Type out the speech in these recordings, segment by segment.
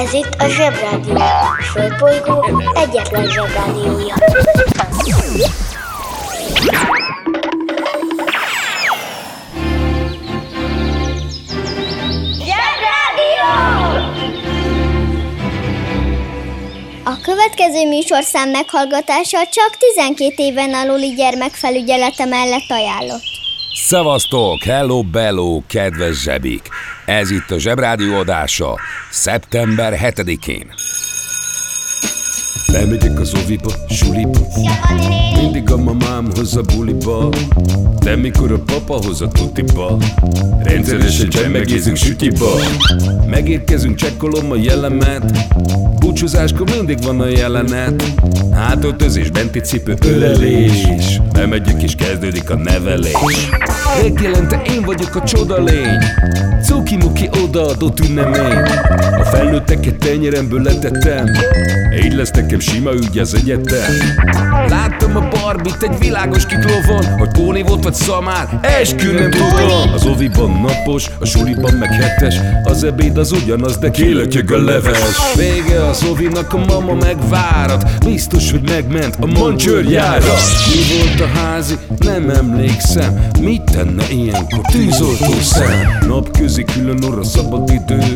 Ez itt a Zsebrádió. A Földbolygó egyetlen Zsebrádiója. Zsebrádió! A következő műsorszám meghallgatása csak 12 éven aluli gyermekfelügyelete mellett ajánlott. Szevasztok, hello bello, kedves zsebik! Ez itt a Zsebrádió adása szeptember 7-én. Lemegyek az oviba, suliba. Mindig a mamám hoz a buliba. De mikor a papa hoz a tutiba Rendszeresen csemmegézünk sütiba. Megérkezünk, csekkolom a jellemet. Búcsúzáskor mindig van a jelenet. Hátöltözés, benti cipő, ölelés. Bemegyek és kezdődik a nevelés Megjelente én vagyok a csoda lény. Cuki-muki odaadott ünnemény. A felnőtteket tenyeremből letettem. Így lesz nekem sima ügy az egyetem. Láttam a barbit egy világos kiklovon Hogy Póni volt vagy szamár, eskü nem tudom. Az oviban napos, a suliban meg hetes. Az ebéd az ugyanaz, de kilötyög a leves. Vége az ovinak, a mama megvárat. Biztos, hogy megment a mancsőrjára Mi volt a házi? Nem emlékszem. Mit tenne ilyenkor tűzoltó szem? Napközi külön orra szabad idő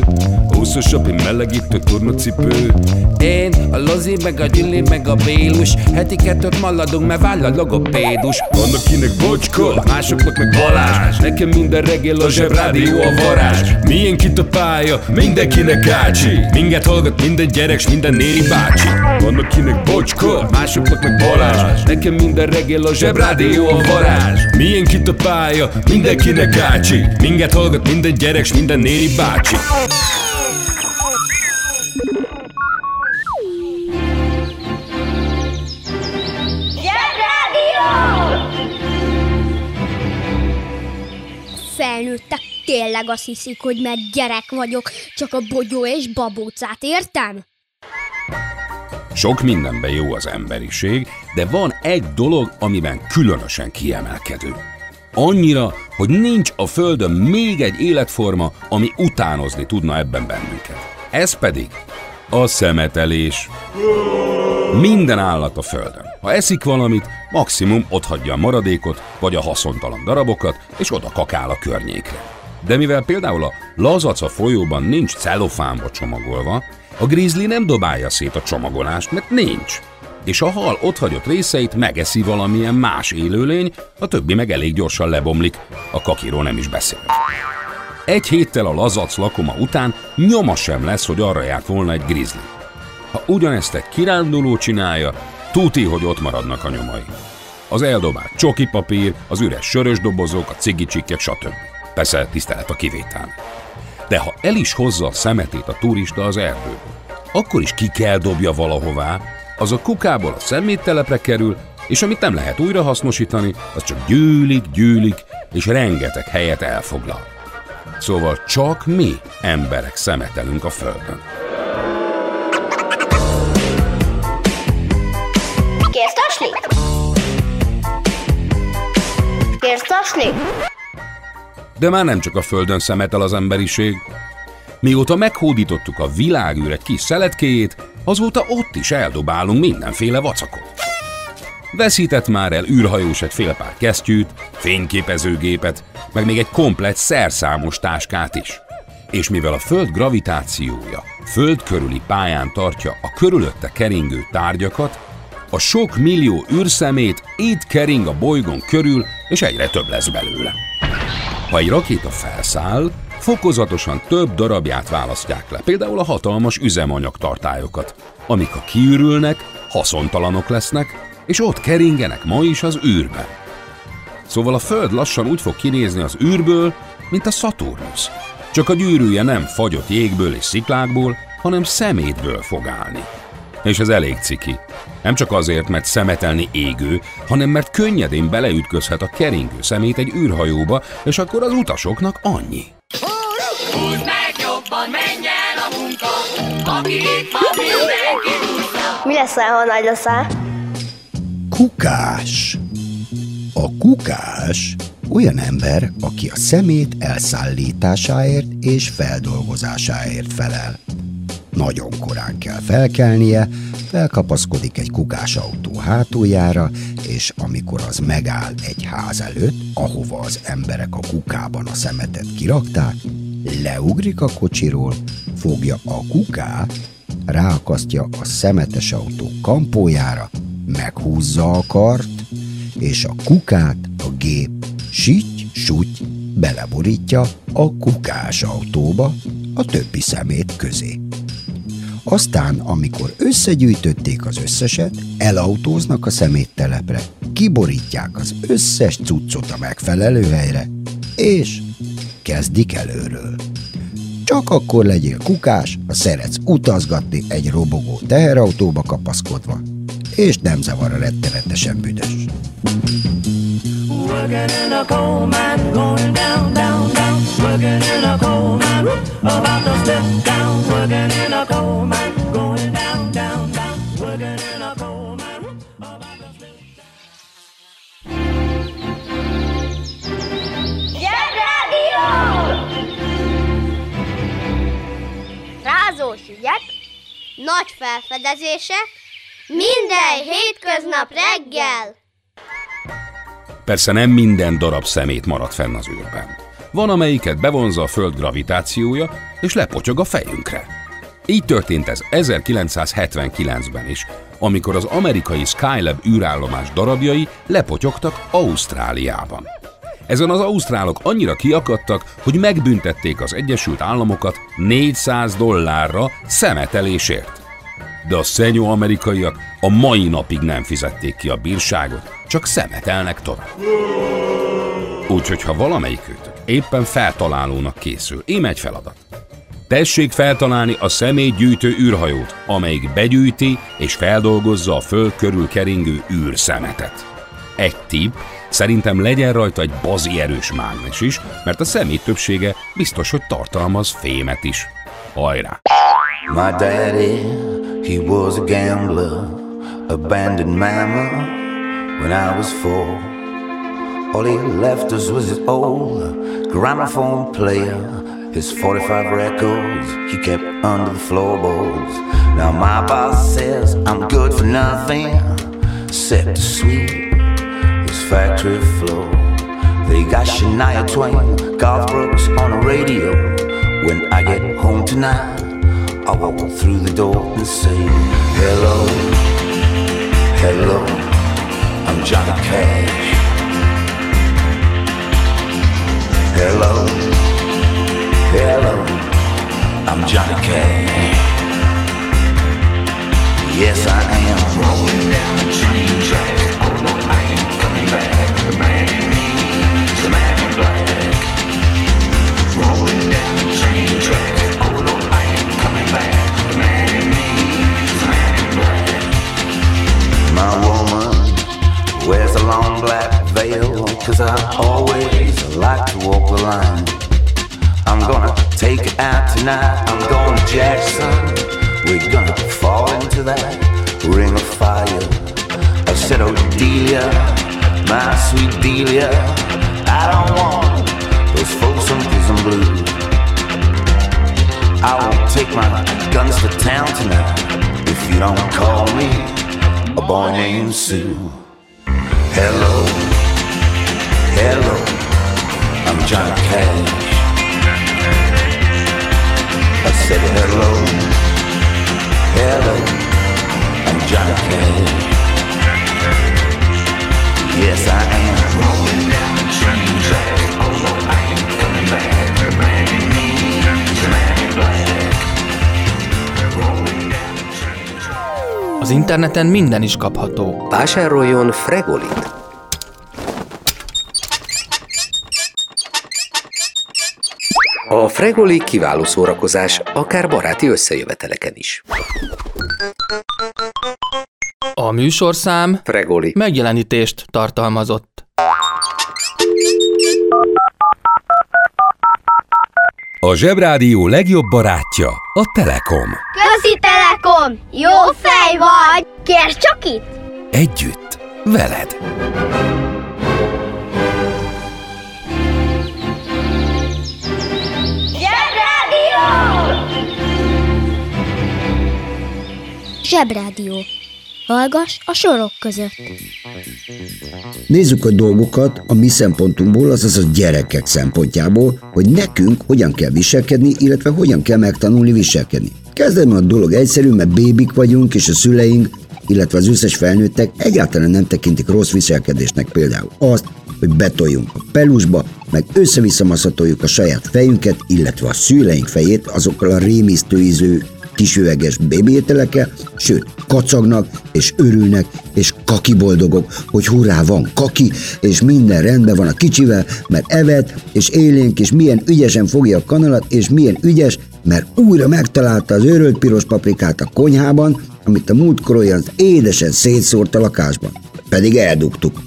Húszosabb, egy melegítő tornacipő. Én, a Lozi, meg a Gyüli, meg a Bélus Heti kettőt maladunk, mert váll a logopédus. Van akinek bocska, másoknak meg Balázs. Nekem minden reggel a zsebrádió a varázs. Milyen kit a pálya, mindenkinek ácsi. Minket hallgat minden gyerek, s minden néri bácsi. Van akinek bocska, másoknak meg Balázs. Nekem minden reggel a zsebrádió a varázs. Milyen kit a pálya, mindenkinek ácsi Minket hallgat minden gyerek, s minden néri bácsi! Felnőttek tényleg azt hiszik, hogy mert gyerek vagyok, csak a bogyó és babócát értem? Sok mindenben jó az emberiség, de van egy dolog, amiben különösen kiemelkedő. Annyira, hogy nincs a Földön még egy életforma, ami utánozni tudna ebben bennünket. Ez pedig a szemetelés. Minden állat a Földön. Ha eszik valamit, maximum otthagyja a maradékot, vagy a haszontalan darabokat, és oda kakál a környékre. De mivel például a lazaca folyóban nincs celofánba csomagolva, a grizzly nem dobálja szét a csomagolást, mert nincs. És a hal otthagyott részeit megeszi valamilyen más élőlény, a többi meg elég gyorsan lebomlik, a kakiról nem is beszél. Egy héttel a lazac lakoma után nyoma sem lesz, hogy arra járt volna egy grizzly. Ha ugyanezt egy kiránduló csinálja, tuti, hogy ott maradnak a nyomai. Az eldobált csoki papír, az üres sörös dobozok, a cigicsikkek, stb. Persze tisztelet a kivétel. De ha el is hozza a szemetét a turista az erdőből, akkor is ki kell dobja valahová, az a kukából a szeméttelepre kerül, és amit nem lehet újrahasznosítani, az csak gyűlik, gyűlik, és rengeteg helyet elfoglal. Szóval csak mi, emberek szemetelünk a Földön. Kérsz taslit? De már nem csak a Földön szemetel az emberiség. Mióta meghódítottuk a világűr egy kis szeletkéjét, azóta ott is eldobálunk mindenféle vacakot. Veszített már el űrhajós egy fél pár kesztyűt, fényképezőgépet, meg még egy komplett szerszámos táskát is. És mivel a Föld gravitációja Föld körüli pályán tartja a körülötte keringő tárgyakat, a sok millió űrszemét itt kering a bolygón körül, és egyre több lesz belőle. Ha egy rakéta felszáll, fokozatosan több darabját választják le, például a hatalmas üzemanyagtartályokat, amik ha kiürülnek, haszontalanok lesznek, és ott keringenek ma is az űrbe. Szóval a Föld lassan úgy fog kinézni az űrből, mint a Szaturnusz. Csak a gyűrűje nem fagyott jégből és sziklákból, hanem szemétből fog állni. És ez elég ciki. Nem csak azért, mert szemetelni égő, hanem mert könnyedén beleütközhet a keringő szemét egy űrhajóba, és akkor az utasoknak annyi. Húzd meg jobban, menj el a munka, aki itt van, mindenki húzza. Mi leszel, ha nagy leszel? Kukás. A kukás olyan ember, aki a szemét elszállításáért és feldolgozásáért felel. nagyon korán kell felkelnie, felkapaszkodik egy kukás autó hátuljára, és amikor az megáll egy ház előtt, ahova az emberek a kukában a szemetet kirakták, leugrik a kocsiról, fogja a kukát, ráakasztja a szemetes autó kampójára, meghúzza a kart, és a kukát a gép sitty-suty beleborítja a kukás autóba a többi szemét közé. Aztán, amikor összegyűjtötték az összeset, elautóznak a szeméttelepre, kiborítják az összes cuccot a megfelelő helyre, és kezdik előről. Csak akkor legyél kukás, ha szeretsz utazgatni egy robogó teherautóba kapaszkodva, és nem zavar a rettenetesen büdös. Working in a coal mine, going down, down, down. Working in a coal mine, about to step down. Working in a coal mine, nagy felfedezések, minden hétköznap reggel. Persze nem minden darab szemét marad fenn az űrben. Van, amelyiket bevonza a Föld gravitációja, és lepotyog a fejünkre. Így történt ez 1979-ben is, amikor az amerikai Skylab űrállomás darabjai lepotyogtak Ausztráliában. Ezen az ausztrálok annyira kiakadtak, hogy megbüntették az Egyesült Államokat 400 dollárra szemetelésért. De a szenyó amerikaiak a mai napig nem fizették ki a bírságot, csak szemetelnek tovább. Úgyhogy ha valamelyikőtök éppen feltalálónak készül, ím egy feladat. Tessék feltalálni a személygyűjtő űrhajót, amelyik begyűjti és feldolgozza a föld körül keringő űrszemetet. Egy tipp, szerintem legyen rajta egy bazi erős mágnes is, mert a szemét többsége biztos, hogy tartalmaz fémet is. Hajrá! My daddy, he was a gambler, abandoned mama when I was four. All he left us was his old gramophone player, his 45 records he kept under the floorboards. Now my boss says I'm good for nothing except to sweep his factory floor. They got Shania Twain, Garth Brooks on the radio. When I get home tonight, I walk through the door and say, Hello, hello, I'm Johnny Cash. Hello, hello, I'm Johnny Cash. Yes, I am. Rolling down the train Cause I always like to walk the line. I'm gonna take it out tonight. I'm to Jackson We're gonna fall into that ring of fire. I said, oh Delia, my sweet Delia. I don't want those folks on prison blue. I won't take my guns to town tonight If you don't call me a boy named Sue. Hello, hello, I'm Johnny Cash. I said hello, hello, I'm Johnny Cash. Yes, I am. Rolling down the train track. Oh no, I ain't coming back. The man in me, the man in black. Rolling down the train track. Az interneten minden is kapható. Vásároljon Fregolit! A Fregoli kiváló szórakozás, akár baráti összejöveteleken is. A műsorszám Fregoli. megjelenítést tartalmazott. A Zsebrádió legjobb barátja a Telekom. Közi Telekom! Jó fej vagy! Kérd csak itt! Együtt, veled. Zsebrádió. Hallgass a sorok között. Nézzük a dolgokat a mi szempontunkból, azaz a gyerekek szempontjából, hogy nekünk hogyan kell viselkedni, illetve hogyan kell megtanulni viselkedni. Kezdem a dolog egyszerű, mert bébik vagyunk, és a szüleink, illetve az összes felnőttek egyáltalán nem tekintik rossz viselkedésnek például azt, hogy betoljunk a pelusba, meg össze-vissza a saját fejünket, illetve a szüleink fejét azokkal a rémisztő ízű kisüveges bébiételekkel, sőt, kacagnak, és örülnek, és kaki boldogok, hogy hurrá van kaki, és minden rendben van a kicsivel, mert evett, és élénk, és milyen ügyesen fogja a kanalat, és milyen ügyes, mert újra megtalálta az őrölt piros paprikát a konyhában, amit a múltkor olyan édesen szétszórt a lakásban. Pedig eldugtuk.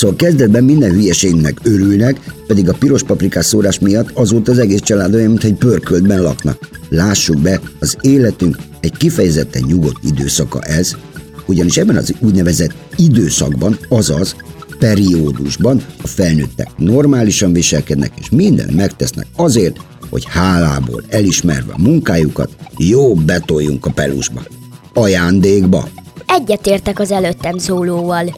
Szóval kezdetben minden hülyeségnek örülnek, pedig a piros paprikás szórás miatt azóta az egész család olyan, mintha egy pörköltben laknak. Lássuk be, az életünk egy kifejezetten nyugodt időszaka ez, ugyanis ebben az úgynevezett időszakban, azaz periódusban a felnőttek normálisan viselkednek, és mindent megtesznek azért, hogy hálából elismerve a munkájukat, jó betoljunk a pelusba. Ajándékba. Egyetértek az előttem szólóval.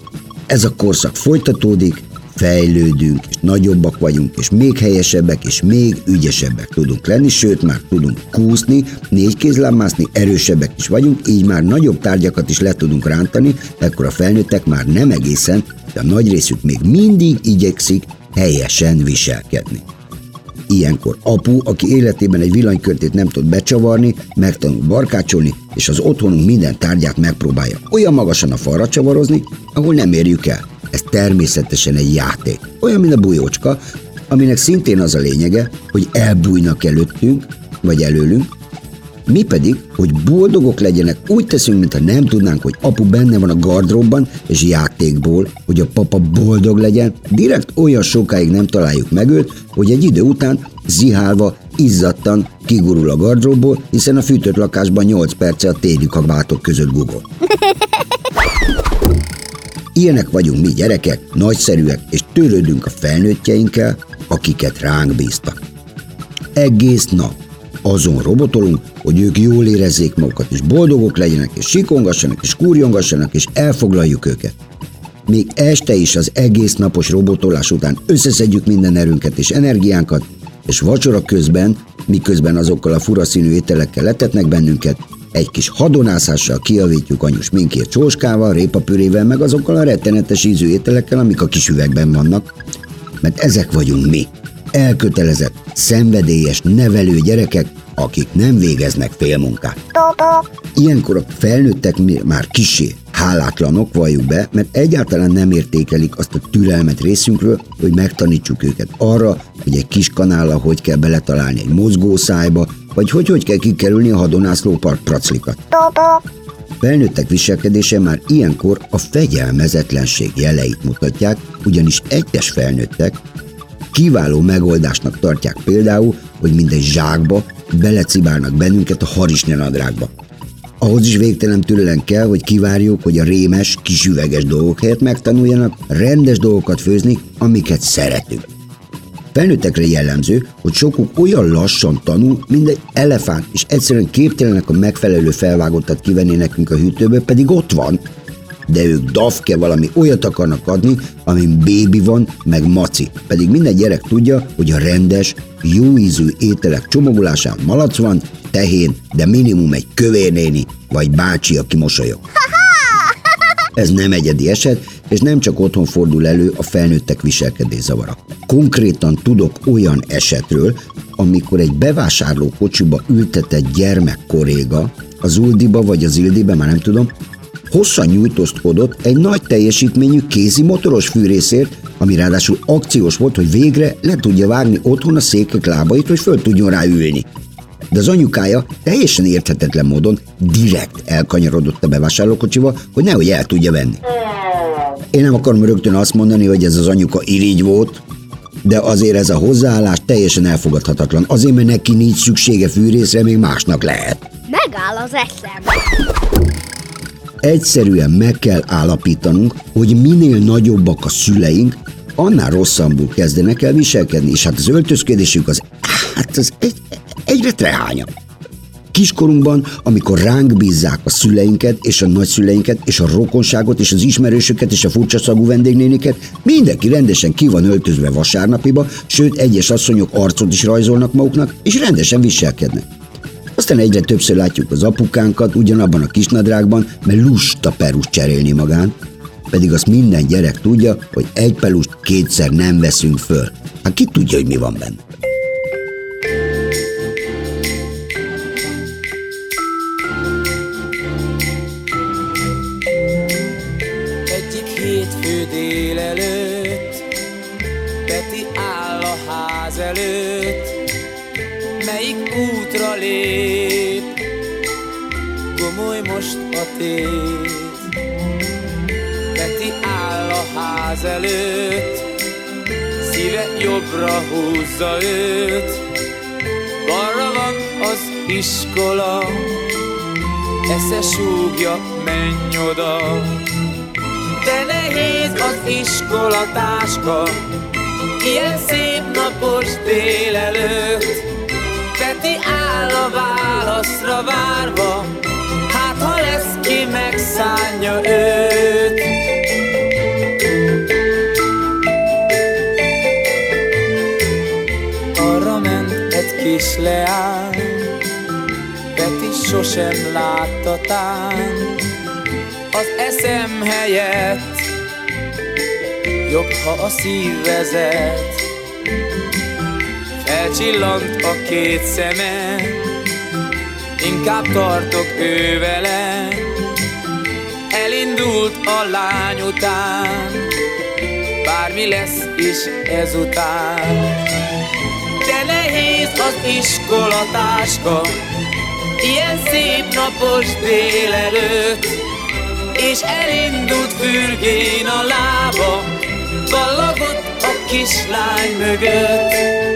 Ez a korszak folytatódik, fejlődünk, és nagyobbak vagyunk, és még helyesebbek, és még ügyesebbek tudunk lenni, sőt már tudunk kúszni, négy kézláb mászni, erősebbek is vagyunk, így már nagyobb tárgyakat is le tudunk rántani, ekkor a felnőttek már nem egészen, de a nagy részük még mindig igyekszik helyesen viselkedni. Ilyenkor apu, aki életében egy villanykörtét nem tud becsavarni, megtanul barkácsolni, és az otthonunk minden tárgyát megpróbálja olyan magasan a falra csavarozni, ahol nem érjük el. Ez természetesen egy játék. Olyan, mint a bujócska, aminek szintén az a lényege, hogy elbújnak előttünk, vagy előlünk, mi pedig, hogy boldogok legyenek, úgy teszünk, mintha nem tudnánk, hogy apu benne van a gardróbban, és játékból, hogy a papa boldog legyen, direkt olyan sokáig nem találjuk meg őt, hogy egy idő után zihálva, izzadtan kigurul a gardróbból, hiszen a fűtött lakásban 8 perce a téli kabátok között gugol. Ilyenek vagyunk mi gyerekek, nagyszerűek, és törődünk a felnőttjeinkkel, akiket ránk bíztak. Egész nap azon robotolunk, hogy ők jól érezzék magukat, és boldogok legyenek, és sikongassanak, és kurjongassanak, és elfoglaljuk őket. Még este is az egész napos robotolás után összeszedjük minden erőnket és energiánkat, és vacsora közben, miközben azokkal a furaszínű ételekkel letetnek bennünket, egy kis hadonászással kiavítjuk anyus minkért csóskával, répapürével, meg azokkal a rettenetes ízű ételekkel, amik a kis üvegben vannak. Mert ezek vagyunk mi. Elkötelezett, szenvedélyes, nevelő gyerekek, akik nem végeznek félmunkát. Ilyenkor a felnőttek már kisé hálátlanok, valljuk be, mert egyáltalán nem értékelik azt a türelmet részünkről, hogy megtanítsuk őket arra, hogy egy kis kanállal hogy kell beletalálni egy mozgószájba, vagy hogy hogy kell kikerülni a hadonászló park praclikat. Felnőttek viselkedése már ilyenkor a fegyelmezetlenség jeleit mutatják, ugyanis egyes felnőttek kiváló megoldásnak tartják például, hogy mindegy zsákba belecibálnak bennünket a harisnyanadrágba. Ahhoz is végtelen türelem kell, hogy kivárjuk, hogy a rémes, kisüveges dolgok helyett megtanuljanak rendes dolgokat főzni, amiket szeretünk. Felnőttekre jellemző, hogy sokuk olyan lassan tanul, mint egy elefánt, és egyszerűen képtelenek a megfelelő felvágottat kivenni nekünk a hűtőből, pedig ott van. De ők dafke valami olyat akarnak adni, amin bébi van, meg maci. Pedig minden gyerek tudja, hogy a rendes, jó ízű ételek csomagolásán malac van, tehén, de minimum egy kövérnéni, vagy bácsi, aki mosolyog. Ez nem egyedi eset, és nem csak otthon fordul elő a felnőttek viselkedés zavara. Konkrétan tudok olyan esetről, amikor egy bevásárló kocsiba ültetett gyermek koréga, az Uldiba vagy az Ildibe, már nem tudom, hosszan nyújtózkodott egy nagy teljesítményű kézi motoros fűrészért, ami ráadásul akciós volt, hogy végre le tudja vágni otthon a székek lábait, hogy föl tudjon rá ülni. De az anyukája teljesen érthetetlen módon direkt elkanyarodott a bevásárlókocsiba, hogy nehogy el tudja venni. Én nem akarom rögtön azt mondani, hogy ez az anyuka irigy volt, de azért ez a hozzáállás teljesen elfogadhatatlan. Azért, mert neki nincs szüksége fűrészre, még másnak lehet. Megáll az eszem. Egyszerűen meg kell állapítanunk, hogy minél nagyobbak a szüleink, annál rosszabbul kezdenek el viselkedni, és hát az öltözködésük az, hát az egy, egyre trehányabb. Kiskorunkban, amikor ránk bízzák a szüleinket, és a nagyszüleinket, és a rokonságot, és az ismerősöket, és a furcsa szagú vendégnéniket, mindenki rendesen ki van öltözve vasárnapiba, sőt, egyes asszonyok arcot is rajzolnak maguknak, és rendesen viselkednek. Aztán egyre többször látjuk az apukánkat ugyanabban a kisnadrágban, mert lusta perus cserélni magán, pedig azt minden gyerek tudja, hogy egy pelust kétszer nem veszünk föl. Hát ki tudja, hogy mi van benne? Tét Peti áll a ház előtt Szíve jobbra húzza őt. Balra van az iskola Esze súgja, menj oda. De nehéz az iskolatáska Ilyen szép napos délelőtt. Peti áll a válaszra várva lesz ki megszánja őt. Arra ment egy kis leány Peti sosem látta az eszem helyett Jobb, ha a szív vezet Felcsillant a két szeme Inkább tartok ő vele Elindult a lány után. Bármi lesz is ezután. De nehéz az iskolatáska Ilyen szép napos délelőtt. És elindult fürgén a lába, ballagott a kislány mögött.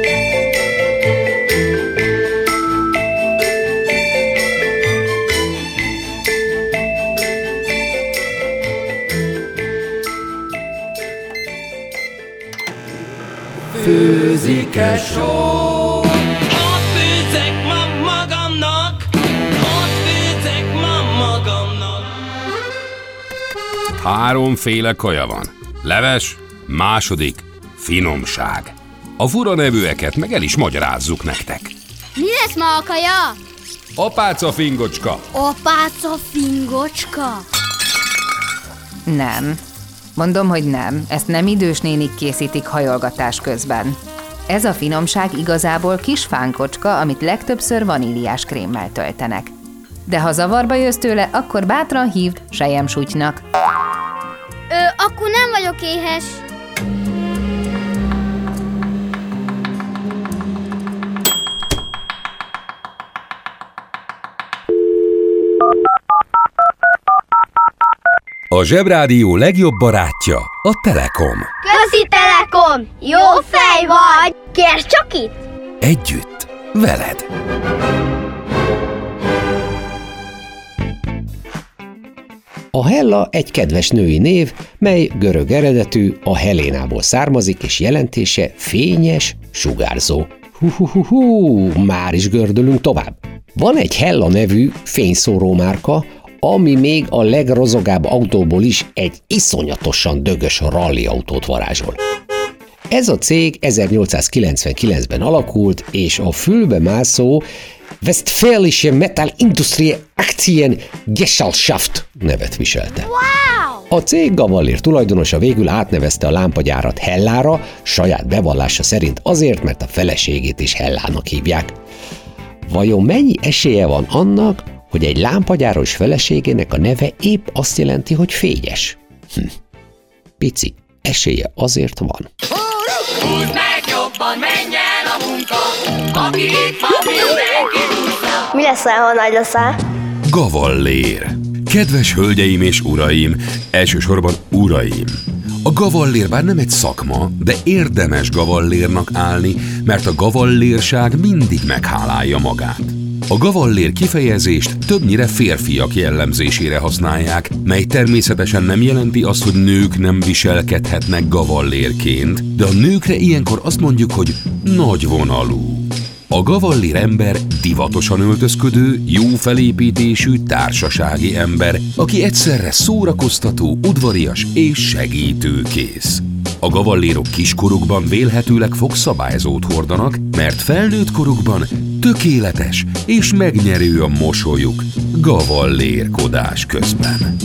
Főzik-e só? Ott főzek ma magamnak, ott főzek ma magamnak. Háromféle kaja van. Leves, második, finomság. A fura nevűeket meg el is magyarázzuk nektek. Mi lesz ma a kaja? Apáca fingocska, Apáca fingocska. Nem. Mondom, hogy nem. Ezt nem idős nénik készítik hajolgatás közben. Ez a finomság igazából kis fánkocska, amit legtöbbször vaníliás krémmel töltenek. De ha zavarba jössz tőle, akkor bátran hívd sejemsutynak. Ö, akkor nem vagyok éhes. a Zsebrádió legjobb barátja, a Telekom. Közi Telekom! Jó fej vagy! Kérd csak itt! Együtt, veled. A Hella egy kedves női név, mely görög eredetű, a Helénából származik, és jelentése fényes, sugárzó. Hú-hú-hú, már is gördülünk tovább. Van egy Hella nevű fényszóró márka, ami még a legrozogább autóból is egy iszonyatosan dögös rally autót varázsol. Ez a cég 1899-ben alakult, és a fülbe mászó Westfälische Metallindustrie Aktien Gesellschaft nevet viselte. Wow! A cég Gavallér tulajdonosa végül átnevezte a lámpagyárat Hellára, saját bevallása szerint azért, mert a feleségét is Hellának hívják. Vajon mennyi esélye van annak, hogy egy lámpagyáros feleségének a neve épp azt jelenti, hogy fényes? Hm. Pici, esélye azért van. Húzd meg jobban, menj el a munka, aki itt van, mindenki. Mi leszel, ha nagy leszel? Gavallér. Kedves hölgyeim és uraim, elsősorban uraim. A gavallér bár nem egy szakma, de érdemes gavallérnak állni, mert a gavallérság mindig meghálálja magát. A gavallér kifejezést többnyire férfiak jellemzésére használják, mely természetesen nem jelenti azt, hogy nők nem viselkedhetnek gavallérként, de a nőkre ilyenkor azt mondjuk, hogy nagyvonalú. A gavallir ember divatosan öltözködő, jó felépítésű társasági ember, aki egyszerre szórakoztató, udvarias és segítőkész. A gavallérok kiskorukban vélhetőleg fogszabályzót hordanak, mert felnőtt korukban tökéletes és megnyerő a mosolyuk gavallérkodás közben.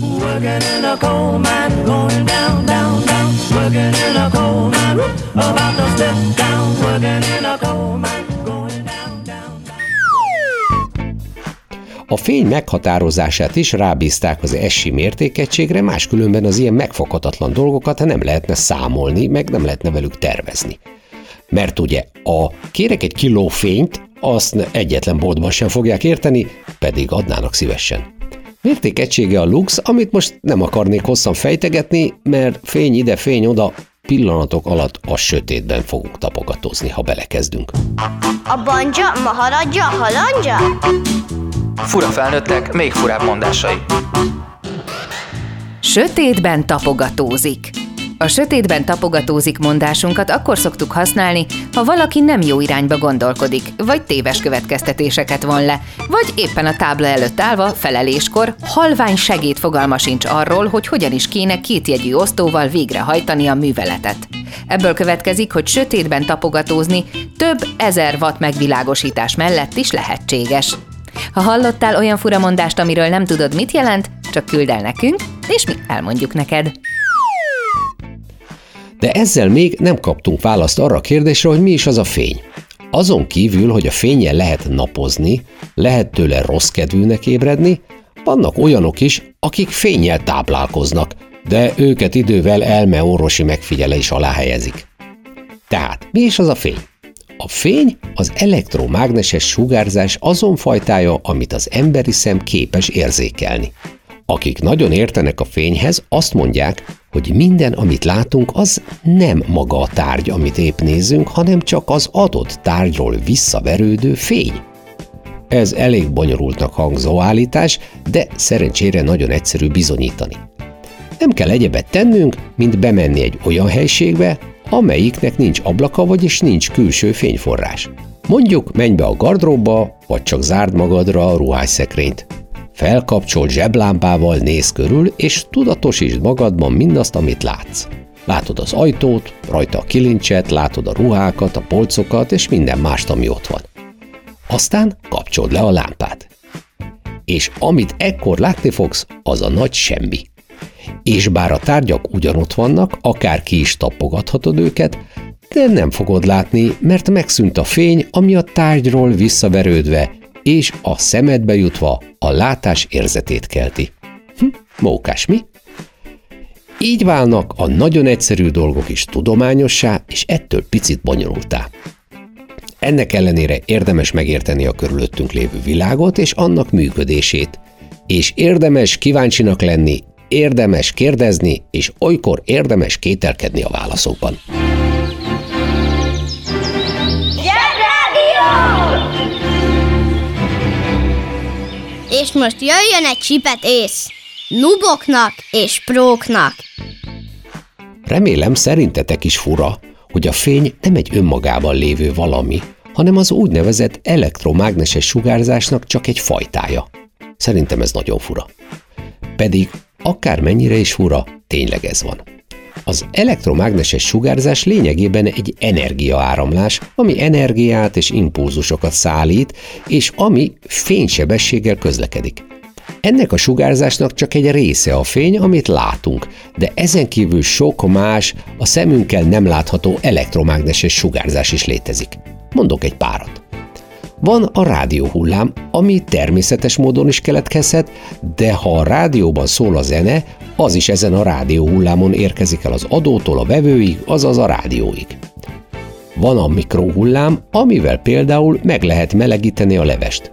Working in a coal mine, going down, down, down. Working in a coal mine, about to step down. Working in a coal mine, A fény meghatározását is rábízták az essi mértékegységre, máskülönben az ilyen megfoghatatlan dolgokat nem lehetne számolni, meg nem lehetne velük tervezni. Mert ugye a kérek egy kiló fényt, azt egyetlen boltban sem fogják érteni, pedig adnának szívesen. Mértékegysége a lux, amit most nem akarnék hosszan fejtegetni, mert fény ide, fény oda, pillanatok alatt a sötétben fogunk tapogatózni, ha belekezdünk. A banja, maharadja, halandja? Fura felnőttek, még furább mondásai. Sötétben tapogatózik. A sötétben tapogatózik mondásunkat akkor szoktuk használni, ha valaki nem jó irányba gondolkodik, vagy téves következtetéseket von le, vagy éppen a tábla előtt állva, feleléskor, halvány segéd fogalma sincs arról, hogy hogyan is kéne kétjegyű osztóval végrehajtani a műveletet. Ebből következik, hogy sötétben tapogatózni több ezer watt megvilágosítás mellett is lehetséges. Ha hallottál olyan furamondást, amiről nem tudod, mit jelent, csak küld el nekünk, és mi elmondjuk neked. De ezzel még nem kaptunk választ arra a kérdésre, hogy mi is az a fény. Azon kívül, hogy a fényen lehet napozni, lehet tőle rossz kedvűnek ébredni, vannak olyanok is, akik fényjel táplálkoznak, de őket idővel elmeorvosi megfigyelés alá helyezik. Tehát, mi is az a fény? A fény az elektromágneses sugárzás azon fajtája, amit az emberi szem képes érzékelni. Akik nagyon értenek a fényhez, azt mondják, hogy minden, amit látunk, az nem maga a tárgy, amit épp nézünk, hanem csak az adott tárgyról visszaverődő fény. Ez elég bonyolultnak hangzó állítás, de szerencsére nagyon egyszerű bizonyítani. Nem kell egyebet tennünk, mint bemenni egy olyan helységbe, amelyiknek nincs ablaka, vagyis nincs külső fényforrás. Mondjuk menj be a gardróbba, vagy csak zárd magadra a ruhásszekrényt. Felkapcsolt zseblámpával néz körül, és tudatosítsd magadban mindazt, amit látsz. Látod az ajtót, rajta a kilincset, látod a ruhákat, a polcokat, és minden mást, ami ott van. Aztán kapcsold le a lámpát. És amit ekkor látni fogsz, az a nagy semmi. És bár a tárgyak ugyanott vannak, akár ki is tapogathatod őket, de nem fogod látni, mert megszűnt a fény, ami a tárgyról visszaverődve és a szemedbe jutva a látás érzetét kelti. Hm, mókás mi? Így válnak a nagyon egyszerű dolgok is tudományossá, és ettől picit bonyolultá. Ennek ellenére érdemes megérteni a körülöttünk lévő világot és annak működését, és érdemes kíváncsinak lenni, érdemes kérdezni, és olykor érdemes kételkedni a válaszokban. És most jöjjön egy csipet ész. Nuboknak és próknak. Remélem szerintetek is fura, hogy a fény nem egy önmagában lévő valami, hanem az úgynevezett elektromágneses sugárzásnak csak egy fajtája. Szerintem ez nagyon fura. Pedig akármennyire is fura, tényleg ez van. Az elektromágneses sugárzás lényegében egy energiaáramlás, ami energiát és impulzusokat szállít, és ami fénysebességgel közlekedik. Ennek a sugárzásnak csak egy része a fény, amit látunk, de ezen kívül sok más, a szemünkkel nem látható elektromágneses sugárzás is létezik. Mondok egy párat. Van a rádióhullám, ami természetes módon is keletkezhet, de ha a rádióban szól a zene, az is ezen a rádióhullámon érkezik el az adótól a vevőig, azaz a rádióig. Van a mikrohullám, amivel például meg lehet melegíteni a levest.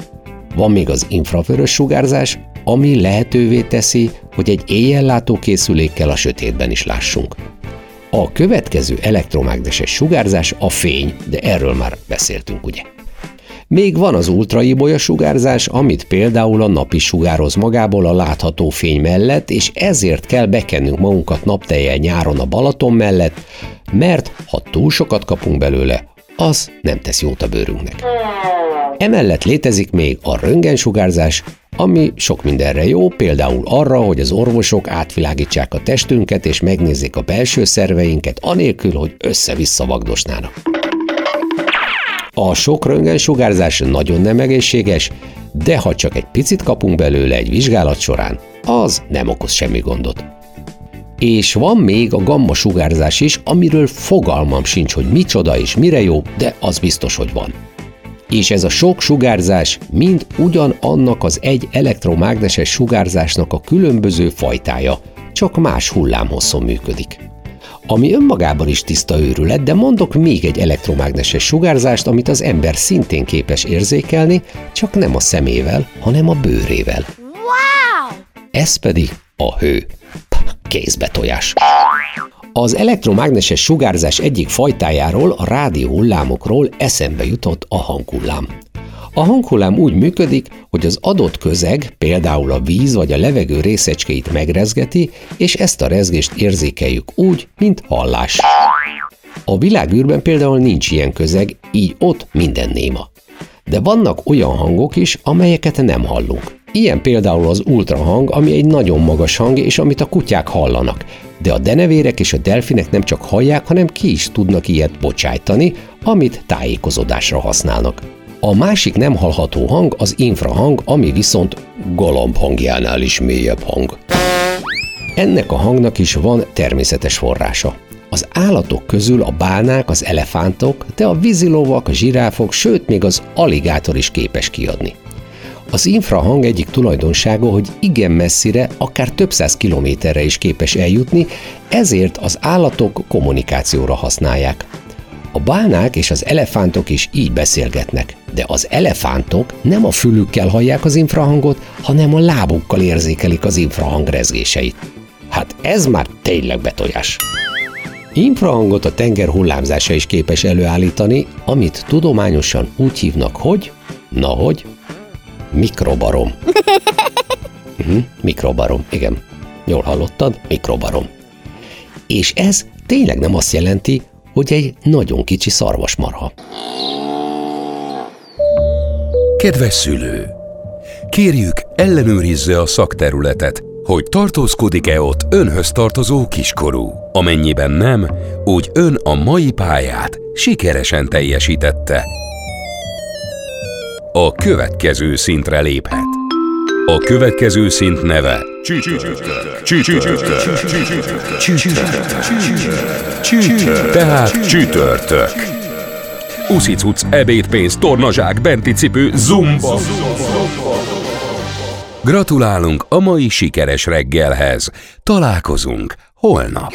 Van még az infravörös sugárzás, ami lehetővé teszi, hogy egy éjjellátó készülékkel a sötétben is lássunk. A következő elektromágneses sugárzás a fény, de erről már beszéltünk, ugye? Még van az ultraibolya sugárzás, amit például a nap is sugároz magából a látható fény mellett, és ezért kell bekennünk magunkat naptejjel nyáron a Balaton mellett, mert ha túl sokat kapunk belőle, az nem tesz jót a bőrünknek. Emellett létezik még a röntgensugárzás, ami sok mindenre jó, például arra, hogy az orvosok átvilágítsák a testünket és megnézzék a belső szerveinket, anélkül, hogy össze-vissza vagdosnának. A sok röntgensugárzás nagyon nem egészséges, de ha csak egy picit kapunk belőle egy vizsgálat során, az nem okoz semmi gondot. És van még a gamma sugárzás is, amiről fogalmam sincs, hogy micsoda és mire jó, de az biztos, hogy van. És ez a sok sugárzás mind ugyanannak az egy elektromágneses sugárzásnak a különböző fajtája, csak más hullámhosszon működik. Ami önmagában is tiszta őrület, de mondok még egy elektromágneses sugárzást, amit az ember szintén képes érzékelni, csak nem a szemével, hanem a bőrével. Wow! Ez pedig a hő. Kézbetojás. Az elektromágneses sugárzás egyik fajtájáról, a rádióhullámokról eszembe jutott a hanghullám. A hanghullám úgy működik, hogy az adott közeg, például a víz vagy a levegő részecskéit megrezgeti, és ezt a rezgést érzékeljük úgy, mint hallás. A világűrben például nincs ilyen közeg, így ott minden néma. De vannak olyan hangok is, amelyeket nem hallunk. Ilyen például az ultrahang, ami egy nagyon magas hang, és amit a kutyák hallanak. De a denevérek és a delfinek nem csak hallják, hanem ki is tudnak ilyet bocsájtani, amit tájékozódásra használnak. A másik nem hallható hang az infrahang, ami viszont galamb hangjánál is mélyebb hang. Ennek a hangnak is van természetes forrása. Az állatok közül a bálnák, az elefántok, de a vízilovak, a zsiráfok, sőt még az aligátor is képes kiadni. Az infrahang egyik tulajdonsága, hogy igen messzire, akár több száz kilométerre is képes eljutni, ezért az állatok kommunikációra használják. A bálnák és az elefántok is így beszélgetnek, de az elefántok nem a fülükkel hallják az infrahangot, hanem a lábukkal érzékelik az infrahang rezgéseit. Hát ez már tényleg betojás. Infrahangot a tenger hullámzása is képes előállítani, amit tudományosan úgy hívnak, hogy, na hogy, mikrobarom. Uh-huh, mikrobarom, igen. Jól hallottad? Mikrobarom. És ez tényleg nem azt jelenti, hogy egy nagyon kicsi szarvasmarha. Kedves szülő! Kérjük, ellenőrizze a szakterületet, hogy tartózkodik-e ott önhöz tartozó kiskorú. Amennyiben nem, úgy ön a mai pályát sikeresen teljesítette. A következő szintre léphet. A következő szint neve tehát csütörtök. Uszicuc, ebédpénz, tornazsák, benti cipő, zumba. Gratulálunk a mai sikeres reggelhez. Találkozunk holnap.